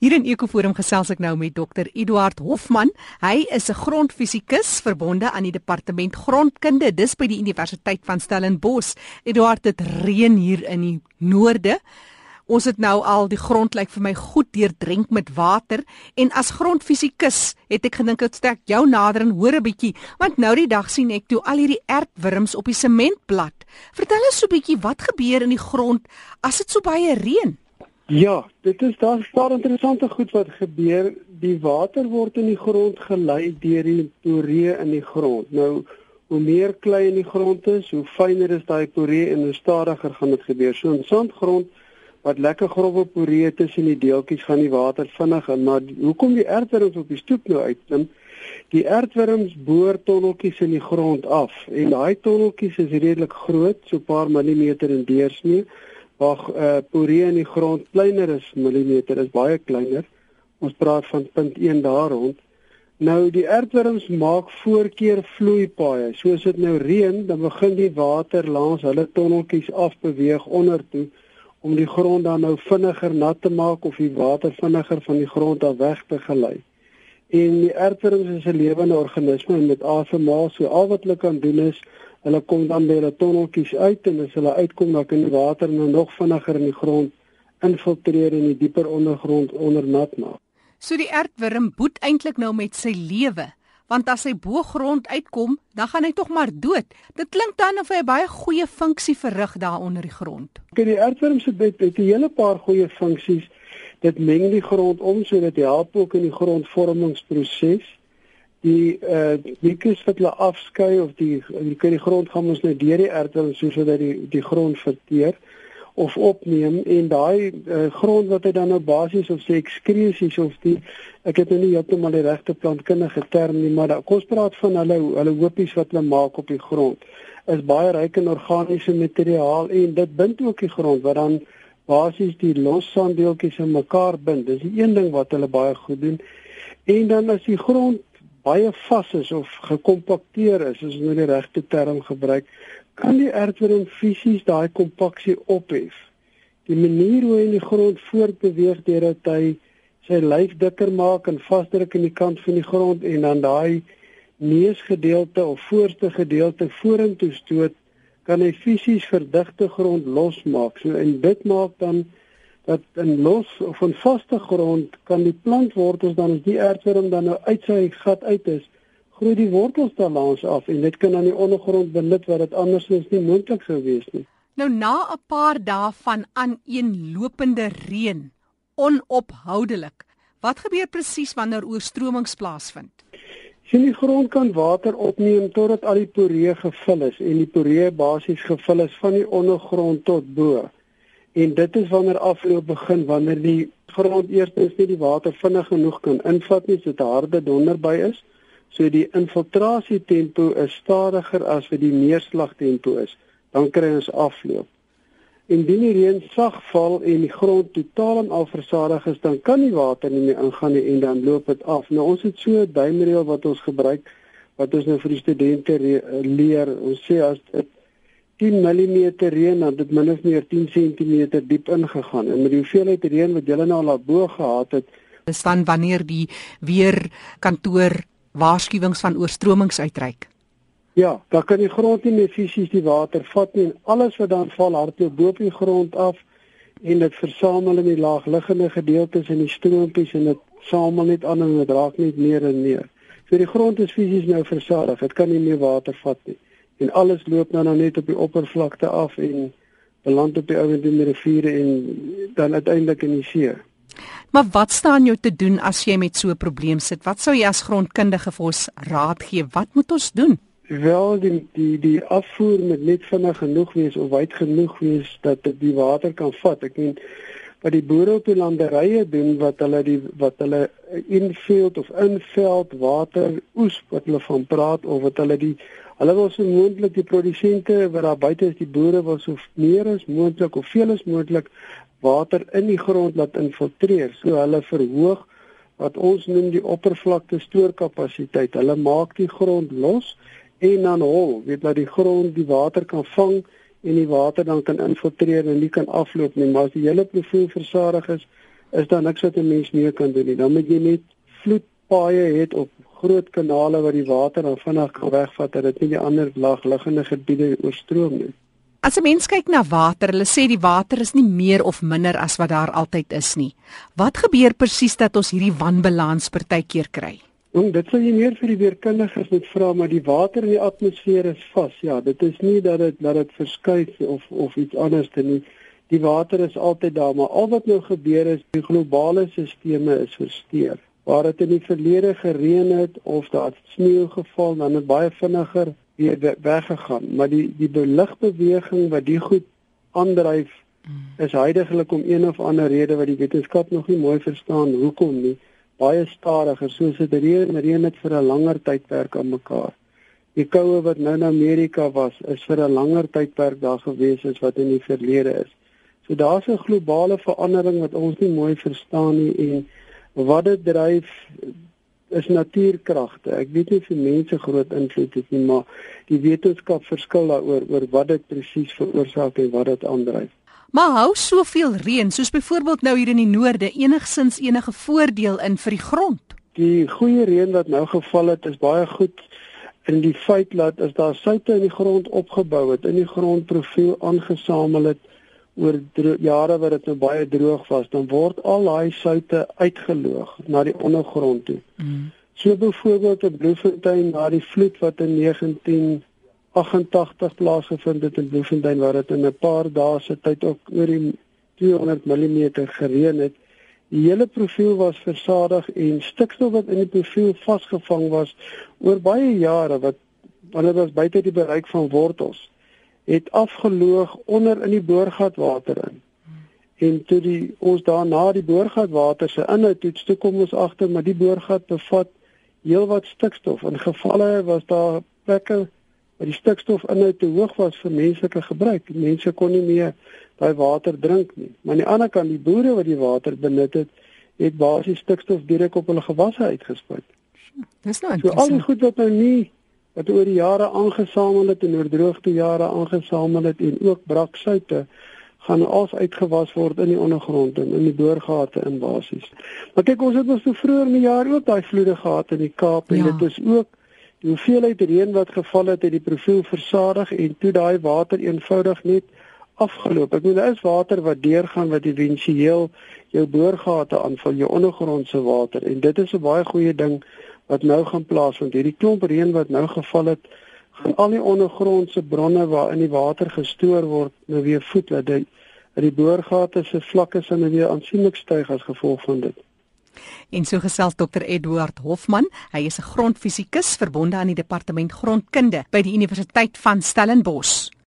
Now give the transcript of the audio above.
Hier in Ekoforum gesels ek nou met Dr. Eduard Hofman. Hy is 'n grondfisikus verbonde aan die departement grondkunde dis by die Universiteit van Stellenbosch. Eduard, dit reën hier in die noorde. Ons het nou al die grond lyk vir my goed deurdrink met water en as grondfisikus het ek gedink dit steek jou nader en hoor 'n bietjie want nou die dag sien ek toe al hierdie aardwurms op die sementblad. Vertel ons so 'n bietjie wat gebeur in die grond as dit so baie reën? Ja, dit is daar staan interessante goed wat gebeur. Die water word in die grond gelei deur die poree in die grond. Nou, hoe meer klei in die grond is, hoe fyner is daai poree en hoe stadiger gaan dit gebeur. So in sandgrond wat lekker grove poree tussen die deeltjies gaan die water vinnig in, maar hoekom die aardwurms op die stoep nou uitklim? Die aardwurms boor tonneltjies in die grond af en daai tonneltjies is redelik groot, so 'n paar millimeter in deursnee waar uh, poree in die grond kleiner is millimeter is baie kleiner. Ons praat van 0.1 daar rond. Nou die aardwurms maak voorkeur vloeipaaie. Soos dit nou reën, dan begin die water langs hulle tonneltjies afbeweeg onder toe om die grond dan nou vinniger nat te maak of die water vinniger van die grond af weg te gelei. En die aardwurms is 'n lewende organisme met asemhaal, so al wat hulle kan doen is Hulle kom dan by hulle tonneltjies uit en as hulle uitkom dan kan die water nou nog vinniger in die grond infiltreer en die dieper ondergrond ondernat maak. So die aardwurm boet eintlik nou met sy lewe, want as hy bo grond uitkom, dan gaan hy tog maar dood. Dit klink dan of hy 'n baie goeie funksie verrig daar onder die grond. Kyk, die aardwurm se bed het 'n hele paar goeie funksies. Dit meng die grond om sodat dit help ook in die grondvormingsproses die uh mikus wat hulle afskei of die die kan die grond gaan ons nou deur die aardwurm sodat die die grond verteer of opneem en daai uh, grond wat hy dan nou basies of sê ekskresies of die ek het nou nie heeltemal die regte plantkundige term nie maar da, kom ons praat van hulle hulle hoopies wat hulle maak op die grond. Is baie ryk in organiese materiaal en dit bind ook die grond wat dan basies die lossandeeltjies in mekaar bind. Dis die een ding wat hulle baie goed doen. En dan as die grond baie vas is of gekompakteer is, as ons nou die regte term gebruik, kan die aardwurm fisies daai kompaksie ophef. Die manier hoe hy in die grond voortbeweeg deurdat hy sy lyf dikker maak en vasdruk in die kant van die grond en dan daai neusgedeelte of voorste gedeelte vorentoe stoot, kan hy fisies verdigte grond losmaak. So en dit maak dan dat in los of in vaste grond kan die plantwortels dan as die aardwurm dan nou uit sy gat uit is, groei die wortels dan langs af en dit kan aan die ondergrond benut wat dit andersins nie moontlik sou wees nie. Nou na 'n paar dae van aaneenlopende reën, onophoudelik, wat gebeur presies wanneer oorstromings plaasvind? Sien die grond kan water opneem totdat al die poree gevul is en die poree basies gevul is van die ondergrond tot bo. En dit is wanneer afloop begin wanneer die grond eerstens nie die water vinnig genoeg kan invat nie sodat harde donder by is. So die infiltrasie tempo is stadiger as wat die neerslag tempo is. Dan kry ons afloop. Indien die reën sag val en die grond totaal en al versadig is, dan kan die water nie meer ingaan nie en dan loop dit af. Nou ons het so 'n duimreël wat ons gebruik wat ons nou vir die studente leer. Ons sê as dit 10 mm reën dan dit min of meer 10 cm diep ingegaan. En met die hoeveelheid reën wat julle nou al bo gehad het, is dan wanneer die weer kantoor waarskuwings van oorstromings uitreik. Ja, dan kan die grond nie meer fisies die water vat nie en alles wat dan val hardloop bo op die grond af en dit versamel in die laagliggende gedeeltes in die stroompies en dit samel net aan en dit raak net meer en meer. So die grond is fisies nou versadig. Dit kan nie meer water vat nie en alles loop nou, nou net op die oppervlakte af en beland op die ouende riviere en dan uiteindelik in die see. Maar wat staan jou te doen as jy met so 'n probleem sit? Wat sou jy as grondkundige vir ons raad gee? Wat moet ons doen? Wel die die die afvoer moet net vinnig genoeg wees of wyd genoeg wees dat dit die water kan vat. Ek meen wat die boere op die landerye doen wat hulle die wat hulle inveld of inveld water oes wat hulle van praat of wat hulle die Hulle wil so moontlik die produsente wat daar buite is, die boere wil so meer as moontlik of veel as moontlik water in die grond laat infiltreer. So hulle verhoog wat ons noem die oppervlakte stoorkapasiteit. Hulle maak die grond los en dan hol, weet dat die grond die water kan vang en die water dan kan infiltreer en nie kan afloop nie. Maar as die hele profiel versadig is, is daar niks wat 'n mens meer kan doen nie. Dan moet jy net vloedpaaie hê op groot kanale waar die water dan vinnig wegvat dat dit nie die ander laagliggende gebiede oorstroom nie. As 'n mens kyk na water, hulle sê die water is nie meer of minder as wat daar altyd is nie. Wat gebeur presies dat ons hierdie wanbalans partykeer kry? En dit sal jy meer vir die weerkundiges moet vra, maar die water in die atmosfeer is vas. Ja, dit is nie dat dit dat dit verskuif of of iets anders te nie. Die water is altyd daar, maar al wat nou gebeur is die globale stelsels is versteur. Waar dit in die verlede gereën het of daar sneeu geval, dan het baie vinniger weer weggegaan, maar die die beligbeweging wat die goed aandryf is heidaglik om een of ander rede wat die wetenskap nog nie mooi verstaan hoekom nie baie stadiger soos dit reën reën dit vir 'n langer tydperk aan mekaar. Die koue wat nou in Amerika was is vir 'n langer tydperk daar gewees as wat in die verlede is. So daar's 'n globale verandering wat ons nie mooi verstaan nie en wat dit dryf is natuurkragte. Ek weet nie of mense groot invloed het nie, maar die wetenskap verskil daaroor oor wat dit presies veroorsaak en wat dit aandryf. Maar hou soveel reën, soos byvoorbeeld nou hier in die noorde, enigsins enige voordeel in vir die grond? Die goeie reën wat nou geval het, is baie goed in die feit dat as daar soutte in die grond opgebou het, in die grondprofiel aangesamel het oor jare wat dit nou baie droog was, dan word al daai soutte uitgeloog na die ondergrond toe. Mm. So byvoorbeeld op Bloemfontein na die vloed wat in 1988 plaasgevind het in Bloemfontein waar dit in 'n paar dae se tyd ook oor die 200 mm gereën het. Die hele profiel was versadig en stikstof wat in die profiel vasgevang was oor baie jare wat wanneer dit was buite die bereik van wortels het afgeloog onder in die boorgatwater in. En toe die ons daarna die boorgatwater se inhoud toets, toe kom ons agter maar die boorgat bevat heelwat stikstof. In gevalle was daar plekke waar die stikstof inhoud te hoog was vir menslike gebruik. Mense kon nie meer daai water drink nie. Maar aan die ander kant, die boere wat die water benut het, het basies stikstof direk op hulle gewasse uitgespuit. Dis nou interessant. So al die goed wat nou nie wat oor die jare aangesamel het en oor droogte jare aangesamel het en ook braksoute gaan als uitgewas word in die ondergrond en in die boorgate in basies. Maar kyk ons het ons so vroeër in die jaar ook daai vloede gehad in die Kaap en ja. dit is ook die hoeveelheid reën wat geval het het die profiel versadig en toe daai water eenvoudig net afgeloop. Ek bedoel daar is water wat deurgaan wat éventueel jou boorgate aanval, jou ondergrondse water en dit is 'n baie goeie ding wat nou gaan plaasvind. Hierdie klomp reën wat nou geval het, gaan al die ondergrondse bronne waarin die water gestoor word, nou weer voed dat die die boorgate se vlakke se nou weer aansienlik styg as gevolg van dit. En so gesels Dr Edward Hofman, hy is 'n grondfisikus verbonde aan die departement grondkunde by die Universiteit van Stellenbosch.